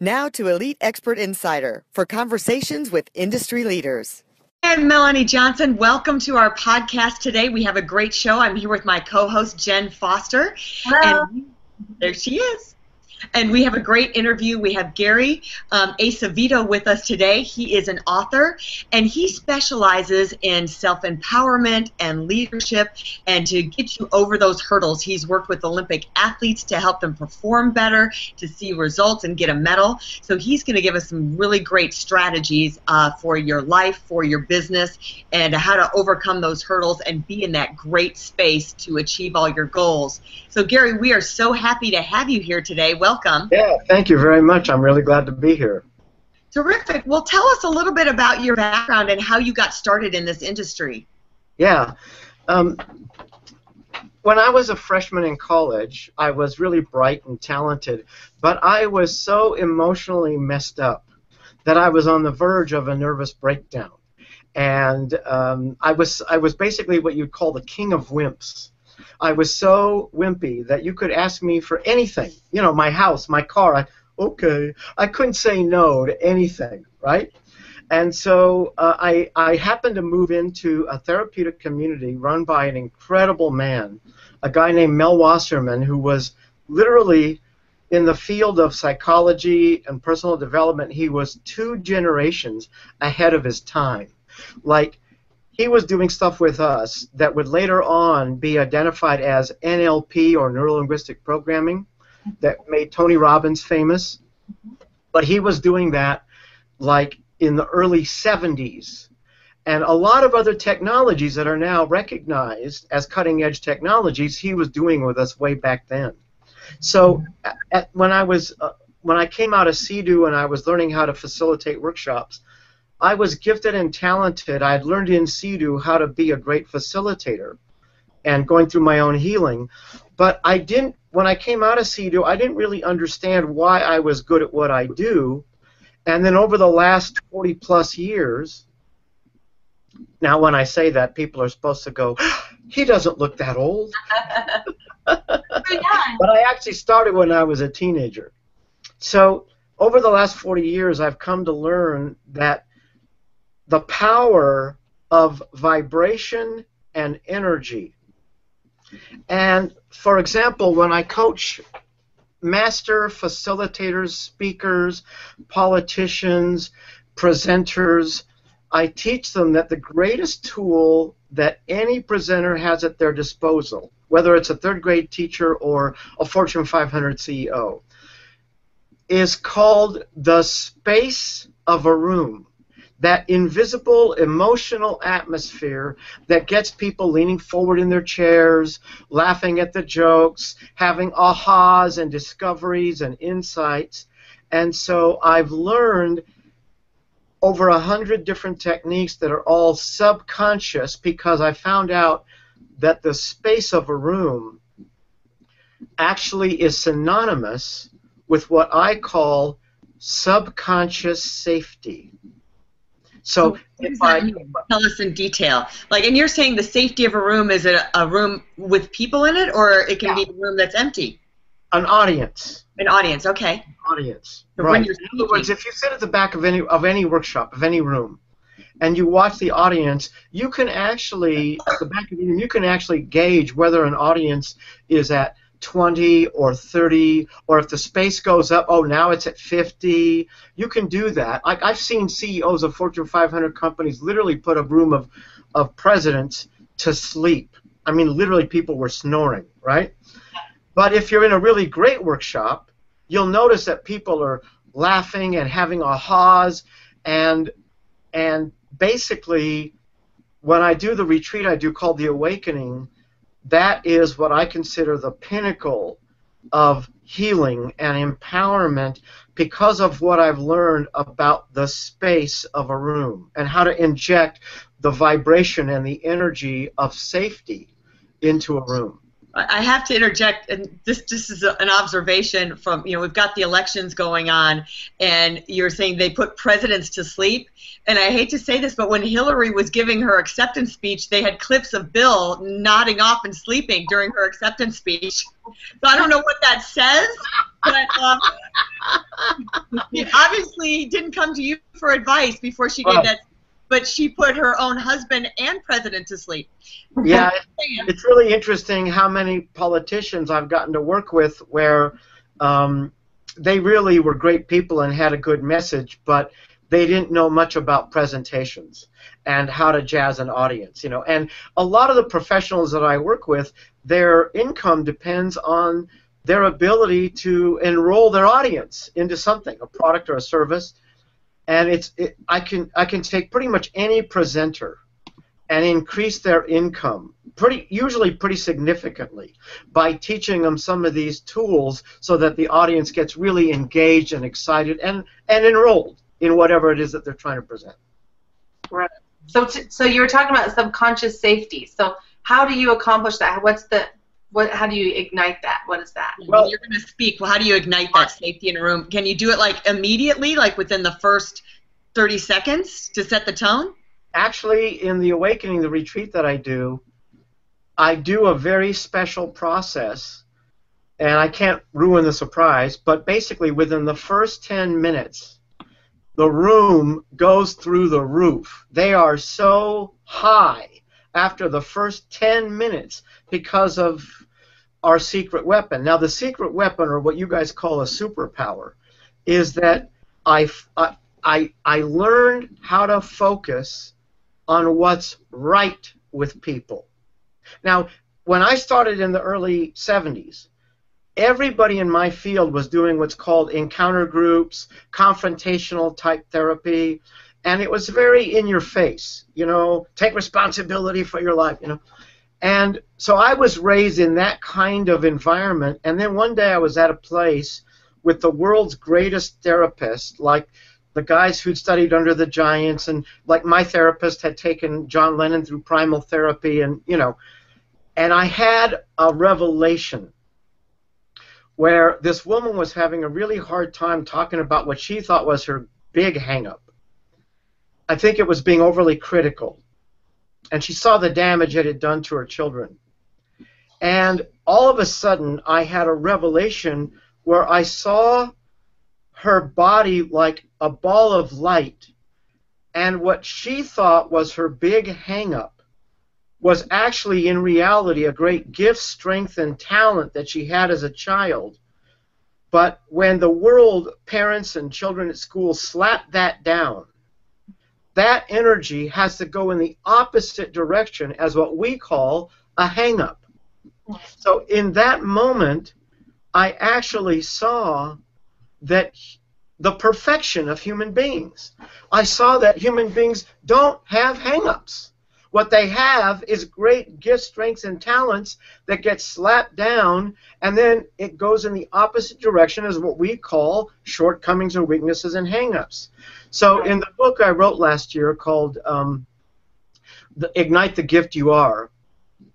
Now to Elite Expert Insider for conversations with industry leaders. I'm Melanie Johnson. Welcome to our podcast today. We have a great show. I'm here with my co-host Jen Foster. Hello. And there she is. And we have a great interview. We have Gary um, Acevedo with us today. He is an author, and he specializes in self-empowerment and leadership and to get you over those hurdles. He's worked with Olympic athletes to help them perform better, to see results and get a medal. So he's going to give us some really great strategies uh, for your life, for your business, and how to overcome those hurdles and be in that great space to achieve all your goals. So Gary, we are so happy to have you here today. Welcome. Yeah, thank you very much. I'm really glad to be here. Terrific. Well, tell us a little bit about your background and how you got started in this industry. Yeah. Um, when I was a freshman in college, I was really bright and talented, but I was so emotionally messed up that I was on the verge of a nervous breakdown. And um, I was I was basically what you'd call the king of wimps. I was so wimpy that you could ask me for anything. You know, my house, my car. I, okay, I couldn't say no to anything, right? And so uh, I, I happened to move into a therapeutic community run by an incredible man, a guy named Mel Wasserman, who was literally in the field of psychology and personal development. He was two generations ahead of his time. Like, he was doing stuff with us that would later on be identified as NLP or neuro linguistic programming that made Tony Robbins famous. But he was doing that like in the early 70s. And a lot of other technologies that are now recognized as cutting edge technologies, he was doing with us way back then. So at, when I was uh, when I came out of CEDU and I was learning how to facilitate workshops, I was gifted and talented. I had learned in CEDU how to be a great facilitator and going through my own healing. But I didn't, when I came out of CEDU, I didn't really understand why I was good at what I do. And then over the last 40 plus years, now when I say that, people are supposed to go, ah, he doesn't look that old. but I actually started when I was a teenager. So over the last 40 years, I've come to learn that the power of vibration and energy. And for example, when I coach master facilitators, speakers, politicians, presenters, I teach them that the greatest tool that any presenter has at their disposal, whether it's a third grade teacher or a Fortune 500 CEO, is called the space of a room that invisible emotional atmosphere that gets people leaning forward in their chairs, laughing at the jokes, having ahas and discoveries and insights. And so I've learned over a hundred different techniques that are all subconscious because I found out that the space of a room actually is synonymous with what I call subconscious safety. So if I tell us in detail, like, and you're saying the safety of a room is it a room with people in it, or it can Yeah. be a room that's empty, an audience, an audience. Okay. audience, So when right? you're In other words, if you sit at the back of any of any workshop of any room, and you watch the audience, you can actually at the back of the room you can actually gauge whether an audience is at 20 or 30 or if the space goes up oh now it's at 50 you can do that. Like i've seen ceos of fortune 500 companies literally put a room of, of presidents to sleep. I mean literally people were snoring right? But if you're in a really great workshop you'll notice that people are laughing and having ahas and and basically when i do the retreat i do called the awakening that is what I consider the pinnacle of healing and empowerment because of what I've learned about the space of a room and how to inject the vibration and the energy of safety into a room. I have to interject, and this this is an observation from you know we've got the elections going on, and you're saying they put presidents to sleep, and I hate to say this, but when Hillary was giving her acceptance speech, they had clips of Bill nodding off and sleeping during her acceptance speech. So I don't know what that says, but um, obviously didn't come to you for advice before she gave that but she put her own husband and president to sleep. Yeah, it's really interesting how many politicians I've gotten to work with where um, they really were great people and had a good message, but they didn't know much about presentations and how to jazz an audience, you know. And a lot of the professionals that I work with, their income depends on their ability to enroll their audience into something, a product or a service and it's it, I can I can take pretty much any presenter and increase their income pretty usually pretty significantly by teaching them some of these tools so that the audience gets really engaged and excited and and enrolled in whatever it is that they're trying to present. Right. So so you were talking about subconscious safety. So how do you accomplish that? What's the what how do you ignite that? What is that? Well you're going to speak well how do you ignite that safety in a room? Can you do it like immediately like within the first 30 seconds to set the tone? Actually in the awakening the retreat that i do i do a very special process and i can't ruin the surprise but basically within the first 10 minutes the room goes through the roof. They are so high after the first 10 minutes because of our secret weapon. Now, the secret weapon, or what you guys call a superpower, is that I, I, I learned how to focus on what's right with people. Now, when I started in the early 70s, everybody in my field was doing what's called encounter groups, confrontational type therapy, and it was very in your face. You know, take responsibility for your life. You know, and so I was raised in that kind of environment. And then one day I was at a place with the world's greatest therapist, like the guys who'd studied under the giants, and like my therapist had taken John Lennon through primal therapy, and you know, and I had a revelation where this woman was having a really hard time talking about what she thought was her big hangup. I think it was being overly critical and she saw the damage it had done to her children. And all of a sudden, I had a revelation where I saw her body like a ball of light, and what she thought was her big hangup was actually in reality a great gift, strength, and talent that she had as a child. But when the world, parents and children at school slapped that down, that energy has to go in the opposite direction as what we call a hang up. So in that moment, I actually saw that the perfection of human beings. I saw that human beings don't have hang ups. What they have is great gifts, strengths, and talents that get slapped down, and then it goes in the opposite direction as what we call shortcomings or weaknesses and hangups. So in the book I wrote last year called um, the Ignite the Gift You Are,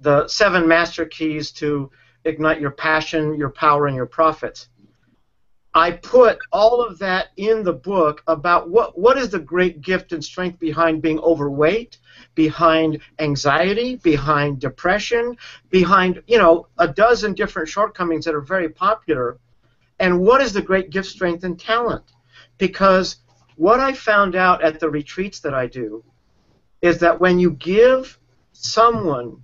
the seven master keys to ignite your passion, your power, and your profits. I put all of that in the book about what, what is the great gift and strength behind being overweight, behind anxiety, behind depression, behind, you know, a dozen different shortcomings that are very popular. And what is the great gift, strength, and talent? Because what I found out at the retreats that I do is that when you give someone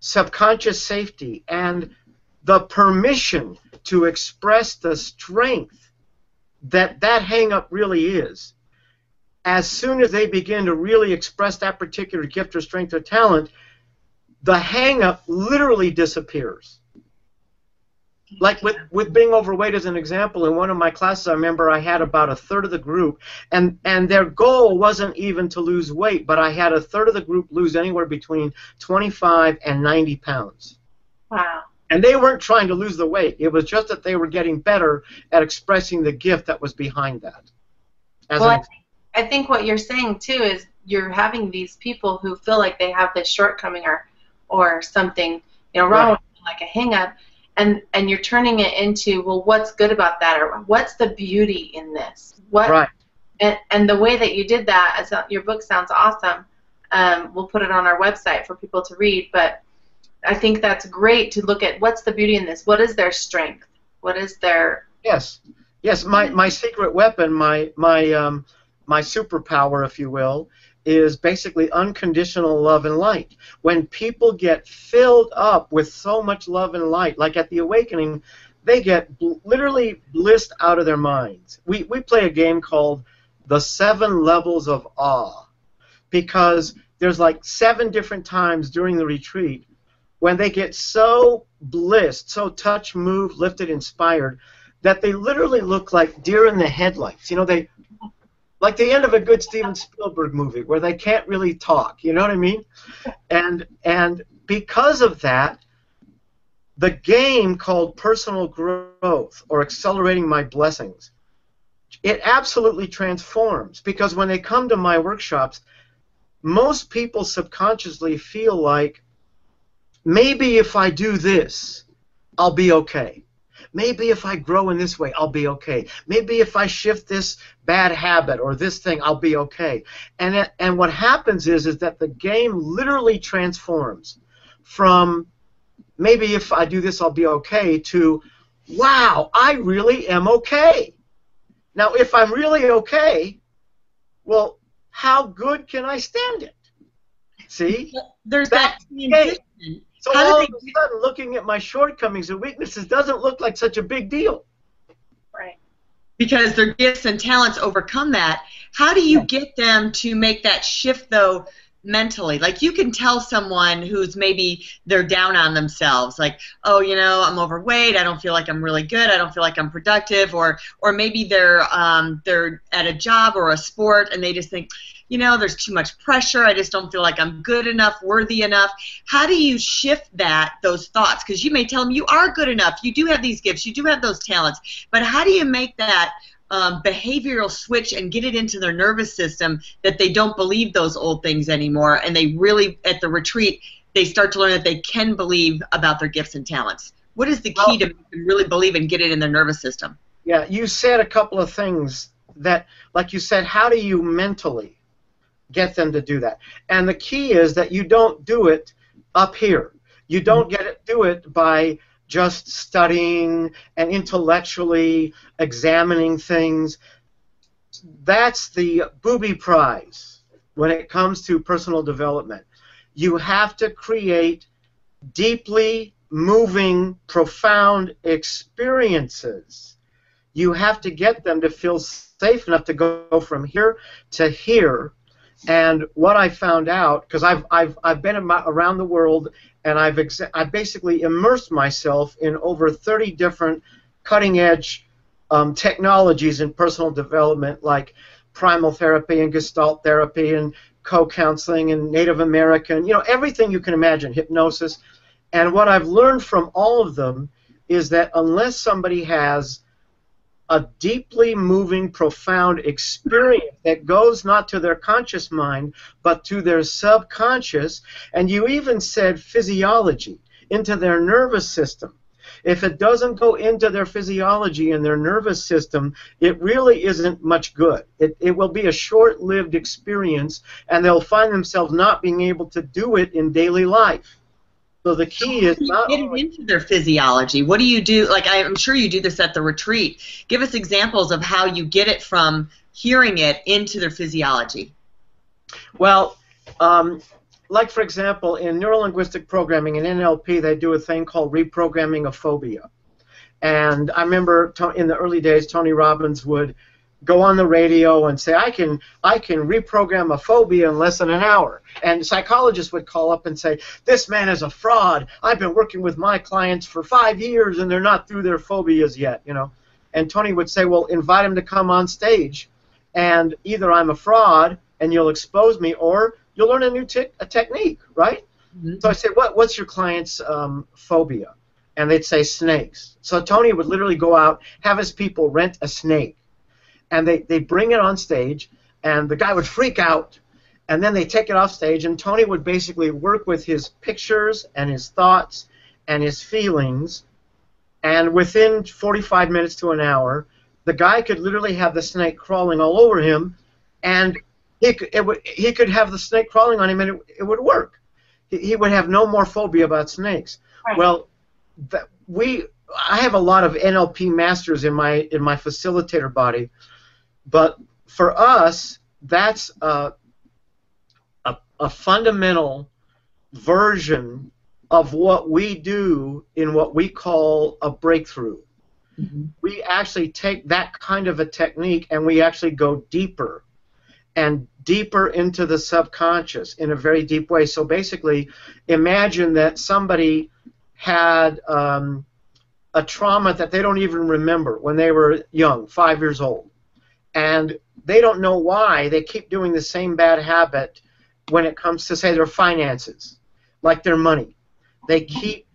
subconscious safety and the permission to express the strength that that hang up really is, as soon as they begin to really express that particular gift or strength or talent, the hang up literally disappears. Like with with being overweight as an example in one of my classes i remember i had about a third of the group and and their goal wasn't even to lose weight but i had a third of the group lose anywhere between 25 and 90 pounds. Wow And they weren't trying to lose the weight. It was just that they were getting better at expressing the gift that was behind that. As well, an, I think what you're saying too is you're having these people who feel like they have this shortcoming or or something, you know, wrong right. like a hang up and and you're turning it into well what's good about that or what's the beauty in this what right and, and the way that you did that as your book sounds awesome um, we'll put it on our website for people to read but i think that's great to look at what's the beauty in this what is their strength what is their yes yes my my secret weapon my my um my superpower if you will is basically unconditional love and light. When people get filled up with so much love and light, like at the awakening, they get bl- literally blissed out of their minds. We, we play a game called The Seven Levels of Awe because there's like seven different times during the retreat when they get so blissed, so touch, moved, lifted, inspired, that they literally look like deer in the headlights. You know, they like the end of a good Steven Spielberg movie where they can't really talk. You know what I mean? And and because of that, the game called personal growth or accelerating my blessings, it absolutely transforms because when they come to my workshops, most people subconsciously feel like maybe if I do this, I'll be okay. Maybe if I grow in this way, I'll be okay. Maybe if I shift this bad habit or this thing, I'll be okay. And it, and what happens is is that the game literally transforms from maybe if I do this, I'll be okay to wow, I really am okay. Now, if I'm really okay, well, how good can I stand it? See? There's that transition. So How all of a sudden, looking at my shortcomings and weaknesses doesn't look like such a big deal. Right. Because their gifts and talents overcome that. How do you get them to make that shift, though, mentally? Like you can tell someone who's maybe they're down on themselves, like, oh, you know, I'm overweight. I don't feel like I'm really good. I don't feel like I'm productive. Or, or maybe they're um, they're at a job or a sport and they just think, you know, there's too much pressure. I just don't feel like I'm good enough, worthy enough. How do you shift that, those thoughts? Because you may tell them you are good enough. You do have these gifts. You do have those talents. But how do you make that um, behavioral switch and get it into their nervous system that they don't believe those old things anymore and they really, at the retreat, they start to learn that they can believe about their gifts and talents? What is the key well, to make them really believe and get it in their nervous system? Yeah, you said a couple of things that, like you said, how do you mentally get them to do that. And the key is that you don't do it up here. You mm-hmm. don't get it, do it by just studying and intellectually examining things. That's the booby prize when it comes to personal development. You have to create deeply moving, profound experiences. You have to get them to feel safe enough to go from here to here and what I found out, because I've, I've, I've been around the world and I've, ex- I've basically immersed myself in over 30 different cutting edge um, technologies in personal development, like primal therapy and gestalt therapy and co counseling and Native American, you know, everything you can imagine, hypnosis. And what I've learned from all of them is that unless somebody has a deeply moving, profound experience that goes not to their conscious mind, but to their subconscious, and you even said physiology, into their nervous system. If it doesn't go into their physiology and their nervous system, it really isn't much good. It, it will be a short lived experience, and they'll find themselves not being able to do it in daily life. So the key is not get it into their physiology. What do you do? Like I'm sure you do this at the retreat. Give us examples of how you get it from hearing it into their physiology. Well, um, like for example, in neurolinguistic programming in NLP, they do a thing called reprogramming a phobia. And I remember in the early days, Tony Robbins would go on the radio and say, I can, I can reprogram a phobia in less than an hour. And psychologists would call up and say, this man is a fraud. I've been working with my clients for five years and they're not through their phobias yet, you know. And Tony would say, well, invite him to come on stage and either I'm a fraud and you'll expose me or you'll learn a new te- a technique, right? Mm-hmm. So I say, what, what's your client's um, phobia? and they'd say snakes. So Tony would literally go out, have his people rent a snake, and they they bring it on stage, and the guy would freak out, and then they take it off stage, and Tony would basically work with his pictures and his thoughts and his feelings, and within 45 minutes to an hour, the guy could literally have the snake crawling all over him, and he could, it would, he could have the snake crawling on him, and it, it would work. He, he would have no more phobia about snakes. Right. Well, that we I have a lot of NLP masters in my in my facilitator body, but for us, that's a a, a fundamental version of what we do in what we call a breakthrough. We actually take that kind of a technique and we actually go deeper and deeper into the subconscious in a very deep way. So basically, imagine that somebody had um, a trauma that they don't even remember when they were young, five years old. And they don't know why they keep doing the same bad habit when it comes to, say, their finances, like their money. They keep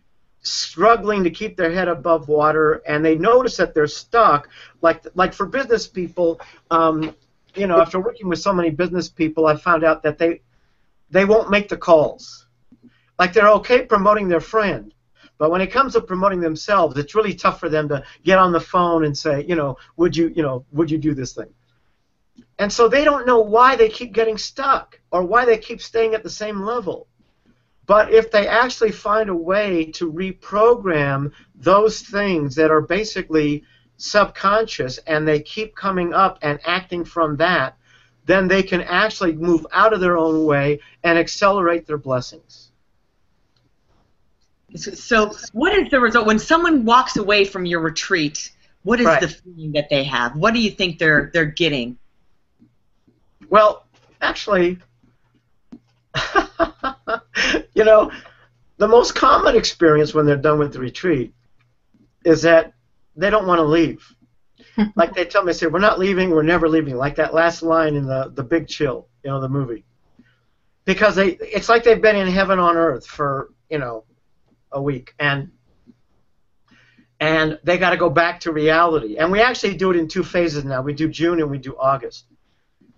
struggling to keep their head above water, and they notice that they're stuck. Like, like for business people, um, you know, after working with so many business people, I found out that they they won't make the calls. Like they're okay promoting their friend, but when it comes to promoting themselves, it's really tough for them to get on the phone and say, you know, would you, you know, would you do this thing? And so they don't know why they keep getting stuck or why they keep staying at the same level. But if they actually find a way to reprogram those things that are basically subconscious and they keep coming up and acting from that, then they can actually move out of their own way and accelerate their blessings. So, what is the result when someone walks away from your retreat? What is Right. the feeling that they have? What do you think they're they're getting? Well, actually, you know, the most common experience when they're done with the retreat is that they don't want to leave. like they tell me, they say, "We're not leaving. We're never leaving." Like that last line in the the Big Chill, you know, the movie, because they it's like they've been in heaven on earth for you know a week and and they got to go back to reality. And we actually do it in two phases now. We do June and we do August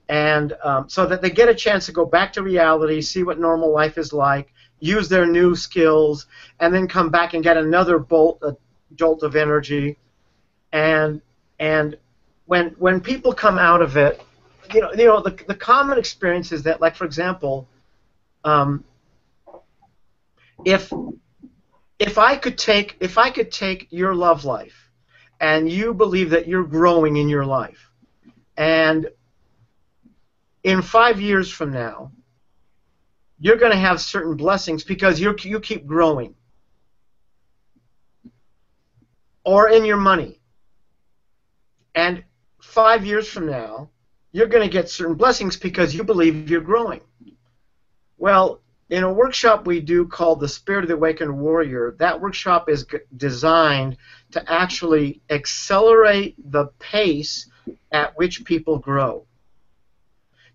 and um, so that they get a chance to go back to reality, see what normal life is like, use their new skills, and then come back and get another bolt, a jolt of energy, and and when when people come out of it, you know, you know, the the common experience is that, like for example, um, if if I could take if I could take your love life, and you believe that you're growing in your life, and in five years from now, you're going to have certain blessings because you you keep growing. Or in your money. And five years from now, you're going to get certain blessings because you believe you're growing. Well, in a workshop we do called the Spirit of the Awakened Warrior, that workshop is designed to actually accelerate the pace at which people grow.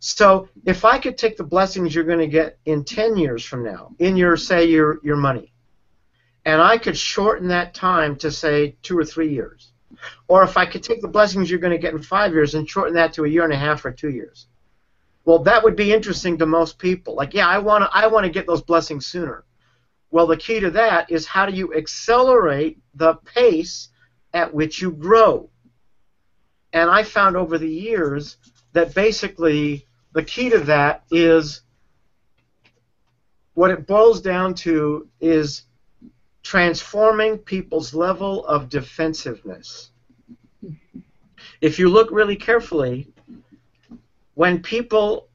So if I could take the blessings you're going to get in 10 years from now, in your, say, your, your money, and I could shorten that time to, say, two or three years, or if I could take the blessings you're going to get in five years and shorten that to a year and a half or two years, well, that would be interesting to most people. Like, yeah, I want to, I want to get those blessings sooner. Well, the key to that is how do you accelerate the pace at which you grow? And I found over the years that basically the key to that is what it boils down to is transforming people's level of defensiveness. If you look really carefully, when people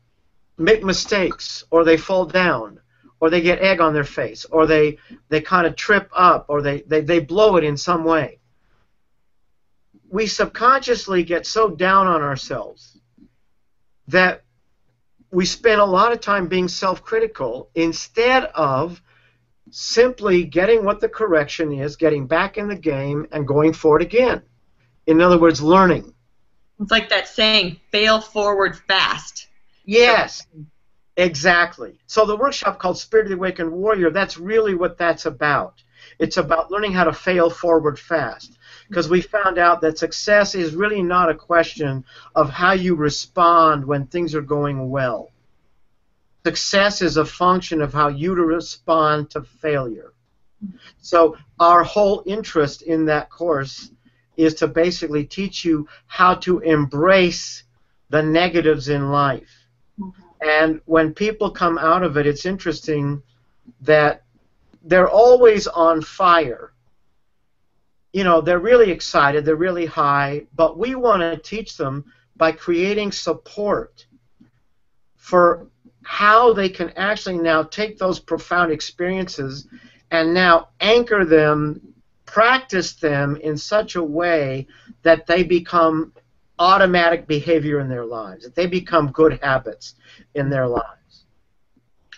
make mistakes or they fall down or they get egg on their face or they, they kind of trip up or they, they, they blow it in some way, we subconsciously get so down on ourselves that we spend a lot of time being self-critical instead of simply getting what the correction is, getting back in the game, and going for it again. In other words, learning. It's like that saying, fail forward fast. Yes, exactly. So the workshop called Spirit of the Awakened Warrior, that's really what that's about. It's about learning how to fail forward fast. Because we found out that success is really not a question of how you respond when things are going well. Success is a function of how you respond to failure. So our whole interest in that course is to basically teach you how to embrace the negatives in life. Mm-hmm. And when people come out of it, it's interesting that they're always on fire. You know, they're really excited, they're really high, but we want to teach them by creating support for how they can actually now take those profound experiences and now anchor them, practice them in such a way that they become automatic behavior in their lives, that they become good habits in their lives.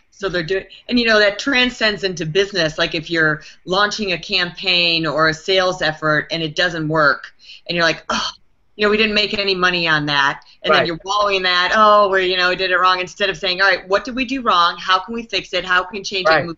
So they're doing, and you know that transcends into business. Like if you're launching a campaign or a sales effort and it doesn't work, and you're like, oh, you know, we didn't make any money on that, and right. then you're wallowing that, oh, we you know we did it wrong. Instead of saying, all right, what did we do wrong? How can we fix it? How can we change right. it?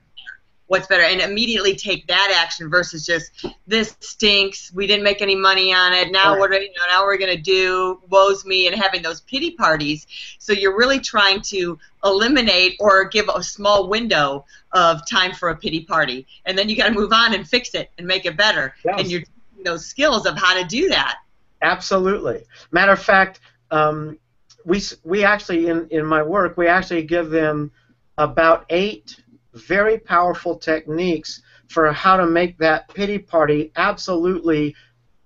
What's better and immediately take that action versus just this stinks we didn't make any money on it now right. what are you know now we're going to do woes me and having those pity parties. So you're really trying to eliminate or give a small window of time for a pity party. And then you got to move on and fix it and make it better. Yes. and you're those skills of how to do that. Absolutely. Matter of fact um, we we actually in in my work we actually give them about eight very powerful techniques for how to make that pity party absolutely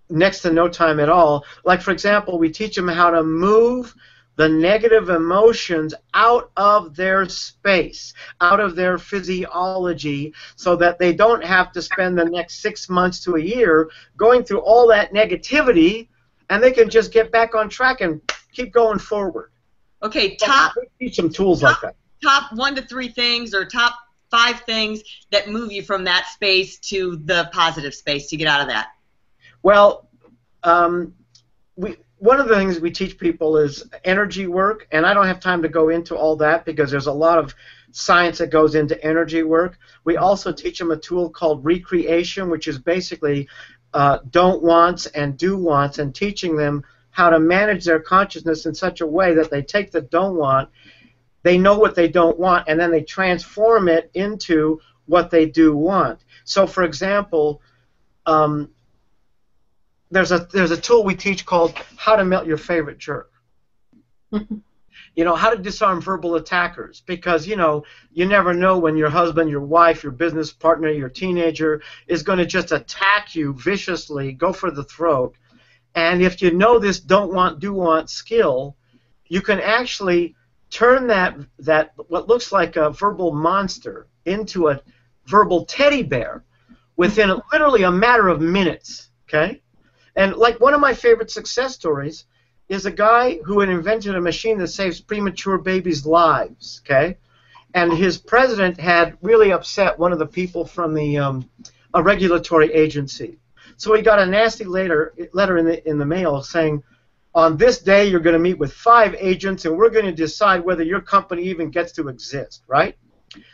next to no time at all. Like, for example, we teach them how to move the negative emotions out of their space, out of their physiology, so that they don't have to spend the next six months to a year going through all that negativity and they can just get back on track and keep going forward. Okay, top. teach some tools top, like that. Top one to three things or top five things that move you from that space to the positive space to get out of that? Well, um, we one of the things we teach people is energy work, and I don't have time to go into all that because there's a lot of science that goes into energy work. We also teach them a tool called recreation, which is basically uh, don't wants and do wants, and teaching them how to manage their consciousness in such a way that they take the don't want they know what they don't want, and then they transform it into what they do want. So, for example, um, there's a there's a tool we teach called How to Melt Your Favorite Jerk. you know how to disarm verbal attackers because you know you never know when your husband your wife your business partner your teenager is going to just attack you viciously go for the throat and if you know this don't want do want skill you can actually turn that that what looks like a verbal monster into a verbal teddy bear within a, literally a matter of minutes. Okay, and like one of my favorite success stories is a guy who had invented a machine that saves premature babies' lives. Okay, and his president had really upset one of the people from the um, a regulatory agency. So he got a nasty letter letter in the in the mail saying on this day you're going to meet with five agents and we're going to decide whether your company even gets to exist, right?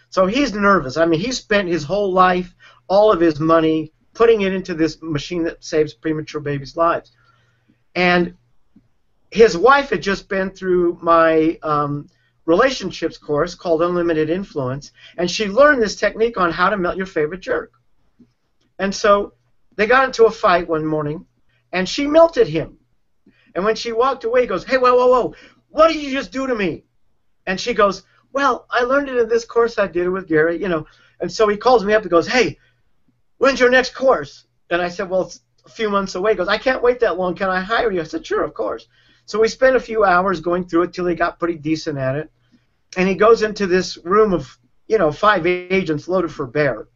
So he's nervous. I mean, he spent his whole life, all of his money, putting it into this machine that saves premature babies' lives. And his wife had just been through my um, relationships course called Unlimited Influence, and she learned this technique on how to melt your favorite jerk. And so they got into a fight one morning, and she melted him. And when she walked away, he goes, Hey, whoa, whoa, whoa, what did you just do to me? And she goes, Well, I learned it in this course I did with Gary, you know. And so he calls me up and goes, Hey, when's your next course? And I said, Well, it's a few months away. He goes, I can't wait that long. Can I hire you? I said, Sure, of course. So we spent a few hours going through it till he got pretty decent at it. And he goes into this room of, you know, five agents loaded for bear.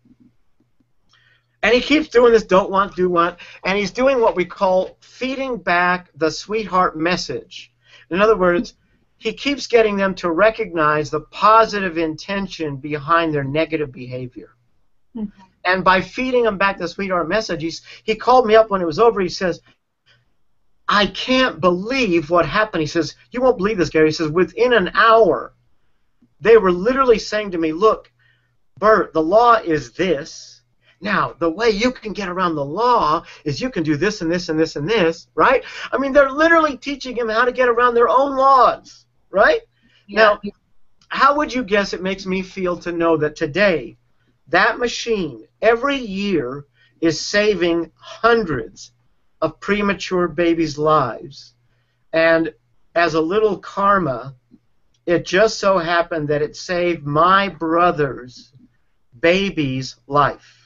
And he keeps doing this don't want, do want, and he's doing what we call feeding back the sweetheart message. In other words, he keeps getting them to recognize the positive intention behind their negative behavior. Mm-hmm. And by feeding them back the sweetheart message, he's, he called me up when it was over. He says, I can't believe what happened. He says, You won't believe this, Gary. He says, Within an hour, they were literally saying to me, Look, Bert, the law is this Now, the way you can get around the law is you can do this and this and this and this, right? I mean, they're literally teaching him how to get around their own laws, right? Yeah. Now, how would you guess it makes me feel to know that today, that machine, every year, is saving hundreds of premature babies' lives? And as a little karma, it just so happened that it saved my brother's baby's life.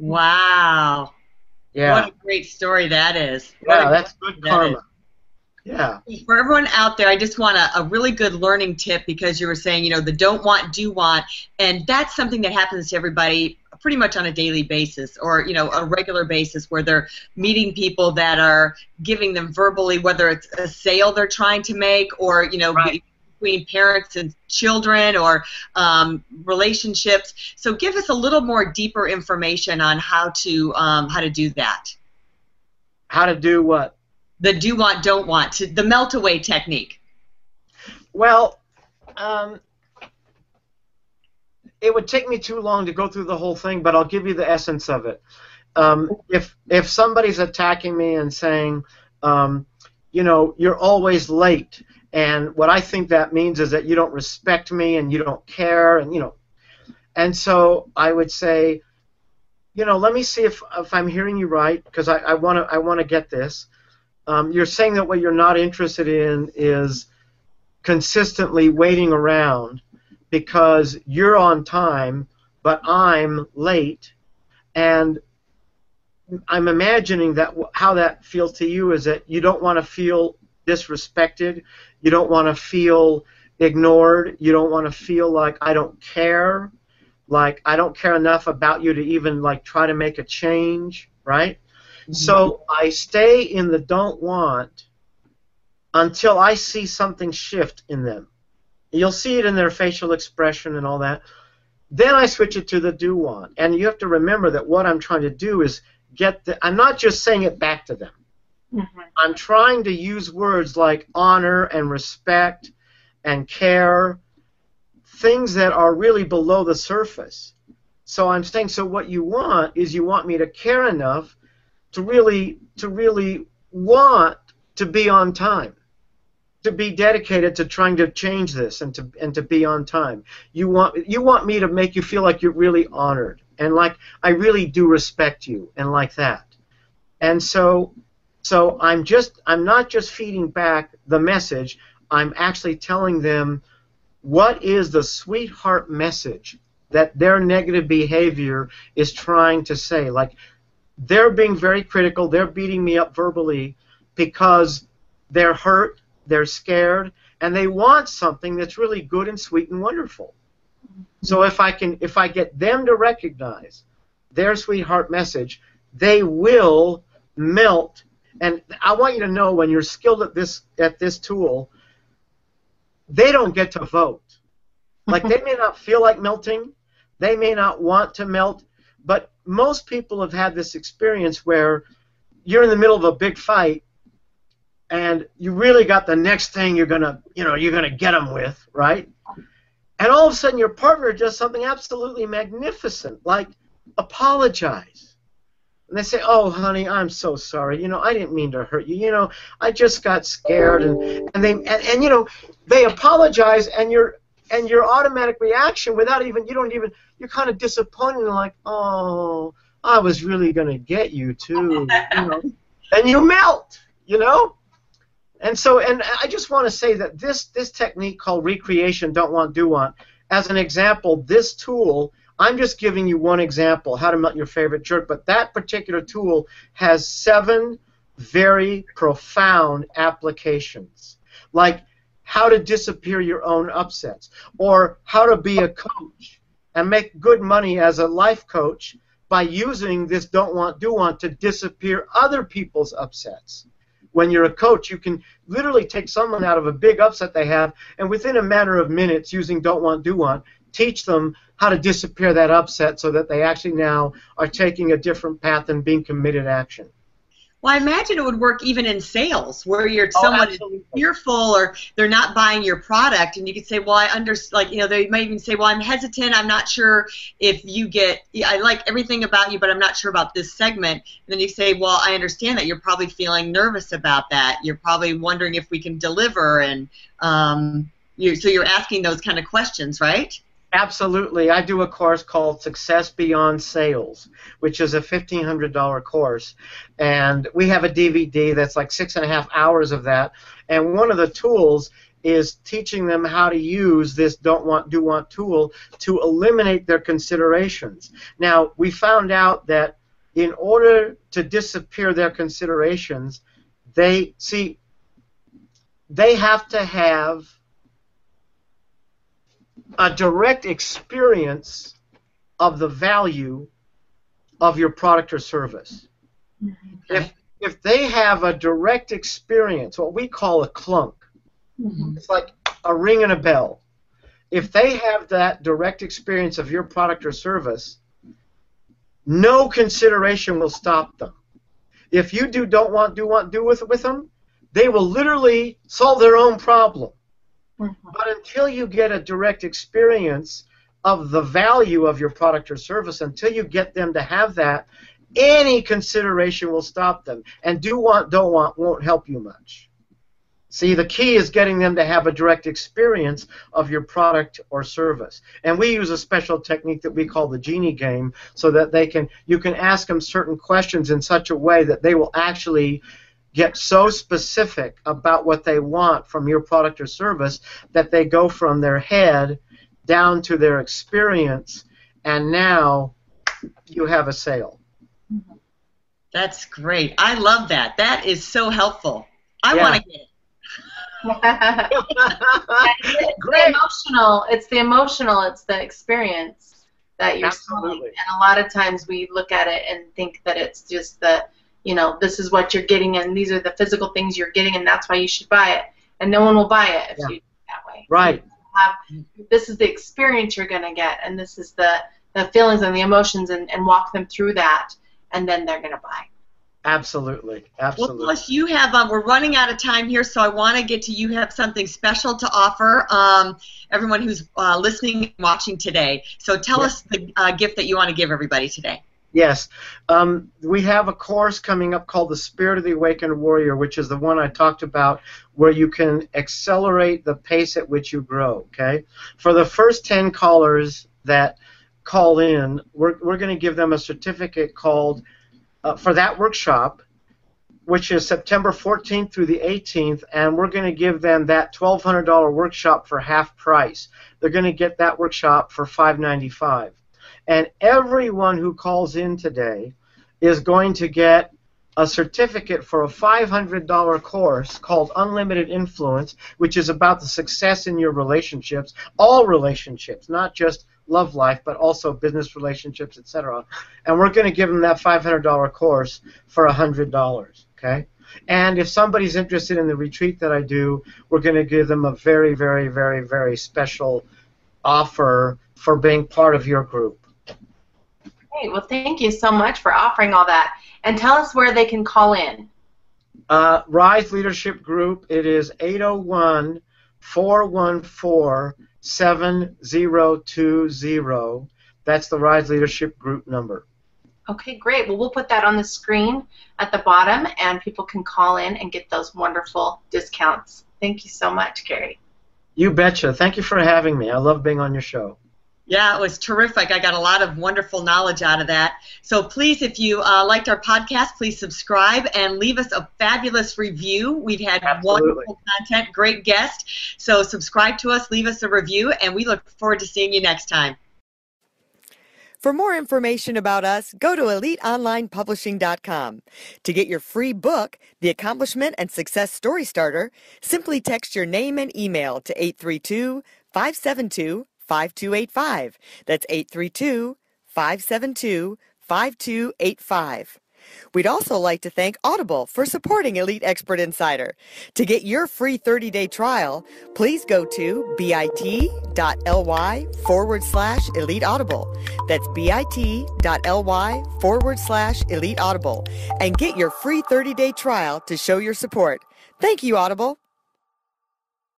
Wow. Yeah. What a great story that is. What yeah, that's good that karma. Yeah. For everyone out there, I just want a, a really good learning tip because you were saying, you know, the don't want, do want, and that's something that happens to everybody pretty much on a daily basis or, you know, a regular basis where they're meeting people that are giving them verbally, whether it's a sale they're trying to make or, you know, Right. Between parents and children or um, relationships. So give us a little more deeper information on how to um, how to do that. How to do what? The do want, don't want, to, the melt away technique. Well, um, it would take me too long to go through the whole thing, but I'll give you the essence of it. Um, if if somebody's attacking me and saying, um, you know, you're always late, and what I think that means is that you don't respect me and you don't care, and you know, and so I would say, you know, let me see if if I'm hearing you right, because I, want to I want to get this. Um, you're saying that what you're not interested in is consistently waiting around because you're on time, but I'm late, and I'm imagining that how that feels to you is that you don't want to feel disrespected, you don't want to feel ignored, you don't want to feel like I don't care, like I don't care enough about you to even like try to make a change, right? Mm-hmm. So I stay in the don't want until I see something shift in them. You'll see it in their facial expression and all that. Then I switch it to the do want. And you have to remember that what I'm trying to do is get the I'm not just saying it back to them. Mhm. I'm trying to use words like honor and respect and care, things that are really below the surface. So I'm saying so what you want is you want me to care enough to really to really want to be on time. To be dedicated to trying to change this and to and to be on time. You want you want me to make you feel like you're really honored and like I really do respect you and like that. And so so I'm just I'm not just feeding back the message, I'm actually telling them what is the sweetheart message that their negative behavior is trying to say. Like they're being very critical, they're beating me up verbally because they're hurt, they're scared, and they want something that's really good and sweet and wonderful. So if I can if I get them to recognize their sweetheart message, they will melt and I want you to know when you're skilled at this at this tool, they don't get to vote. Like they may not feel like melting, they may not want to melt, but most people have had this experience where you're in the middle of a big fight and you really got the next thing you're going to, you know, you're going to get them with, right? And all of a sudden your partner does something absolutely magnificent, like apologize. And they say, "Oh, honey, I'm so sorry. You know, I didn't mean to hurt you. You know, I just got scared." And and they and, and you know, they apologize, and your and your automatic reaction, without even you don't even you're kind of disappointed and like, "Oh, I was really gonna get you too," you know, and you melt, you know. And so, and I just want to say that this this technique called recreation, don't want, do want, as an example, this tool I'm just giving you one example, how to melt your favorite jerk, but that particular tool has seven very profound applications. Like how to disappear your own upsets, or how to be a coach and make good money as a life coach by using this don't want, do want to disappear other people's upsets. When you're a coach, you can literally take someone out of a big upset they have, and within a matter of minutes, using don't want, do want, teach them how to disappear that upset so that they actually now are taking a different path and being committed action. Well, I imagine it would work even in sales, where you're Oh, someone absolutely. fearful or they're not buying your product, and you could say, "Well, I understand." like you know they might even say, "Well, I'm hesitant. I'm not sure if you get. yeah, I like everything about you, but I'm not sure about this segment." And then you say, "Well, I understand that you're probably feeling nervous about that. You're probably wondering if we can deliver, and um, you so you're asking those kind of questions, right?" Absolutely. I do a course called Success Beyond Sales, which is a $1,500 course. And we have a DVD that's like six and a half hours of that. And one of the tools is teaching them how to use this don't want, do want tool to eliminate their considerations. Now, we found out that in order to disappear their considerations, they see, they have to have a direct experience of the value of your product or service. If if they have a direct experience, what we call a clunk, Mhm. it's like a ring and a bell. If they have that direct experience of your product or service, no consideration will stop them. If you do don't want do want do with with them, they will literally solve their own problem. Mhm. But until you get a direct experience of the value of your product or service, until you get them to have that, any consideration will stop them. And do want, don't want won't help you much. See, the key is getting them to have a direct experience of your product or service. And we use a special technique that we call the genie game so that they can you can ask them certain questions in such a way that they will actually get so specific about what they want from your product or service that they go from their head down to their experience and now you have a sale. That's great. I love that. That is so helpful. I Yeah. want to get it. it's Great. the emotional. It's the emotional. It's the experience that you're selling. And a lot of times we look at it and think that it's just the, you know, this is what you're getting, and these are the physical things you're getting, and that's why you should buy it. And no one will buy it if Yeah. you do it that way. Right. Have this is the experience you're gonna get, and this is the the feelings and the emotions, and, and walk them through that, and then they're gonna buy. Absolutely. absolutely. Well, plus you have. Um, we're running out of time here, so I want to get to you. Have something special to offer um, everyone who's uh, listening and watching today. So tell Yeah. us the uh, gift that you want to give everybody today. Yes. Um, we have a course coming up called The Spirit of the Awakened Warrior, which is the one I talked about, where you can accelerate the pace at which you grow. Okay? For the first 10 callers that call in, we're, we're going to give them a certificate called, uh, for that workshop, which is September 14th through the 18th, and we're going to give them that $1,200 workshop for half price. They're going to get that workshop for $595. And everyone who calls in today is going to get a certificate for a $500 course called Unlimited Influence, which is about the success in your relationships, all relationships, not just love life, but also business relationships, etc. And we're going to give them that $500 course for $100, okay? And if somebody's interested in the retreat that I do, we're going to give them a very, very, very, very special offer for being part of your group. Great. Well, thank you so much for offering all that, and tell us where they can call in. Uh, Rise Leadership Group, it is 801 414 7020. That's the Rise Leadership Group number. Okay, great. Well, we'll put that on the screen at the bottom, and people can call in and get those wonderful discounts. Thank you so much, Gary. You betcha. Thank you for having me. I love being on your show. Yeah, it was terrific. I got a lot of wonderful knowledge out of that. So please, if you uh, liked our podcast, please subscribe and leave us a fabulous review. We've had Absolutely. wonderful content, great guest. So subscribe to us, leave us a review, and we look forward to seeing you next time. For more information about us, go to eliteonlinepublishing.com. To get your free book, The Accomplishment and Success Story Starter, simply text your name and email to 832 572 5285. That's 832 572 5285. We'd also like to thank Audible for supporting Elite Expert Insider. To get your free 30-day trial, please go to bit.ly forward slash Elite Audible. That's bit.ly forward slash Elite Audible and get your free 30-day trial to show your support. Thank you, Audible.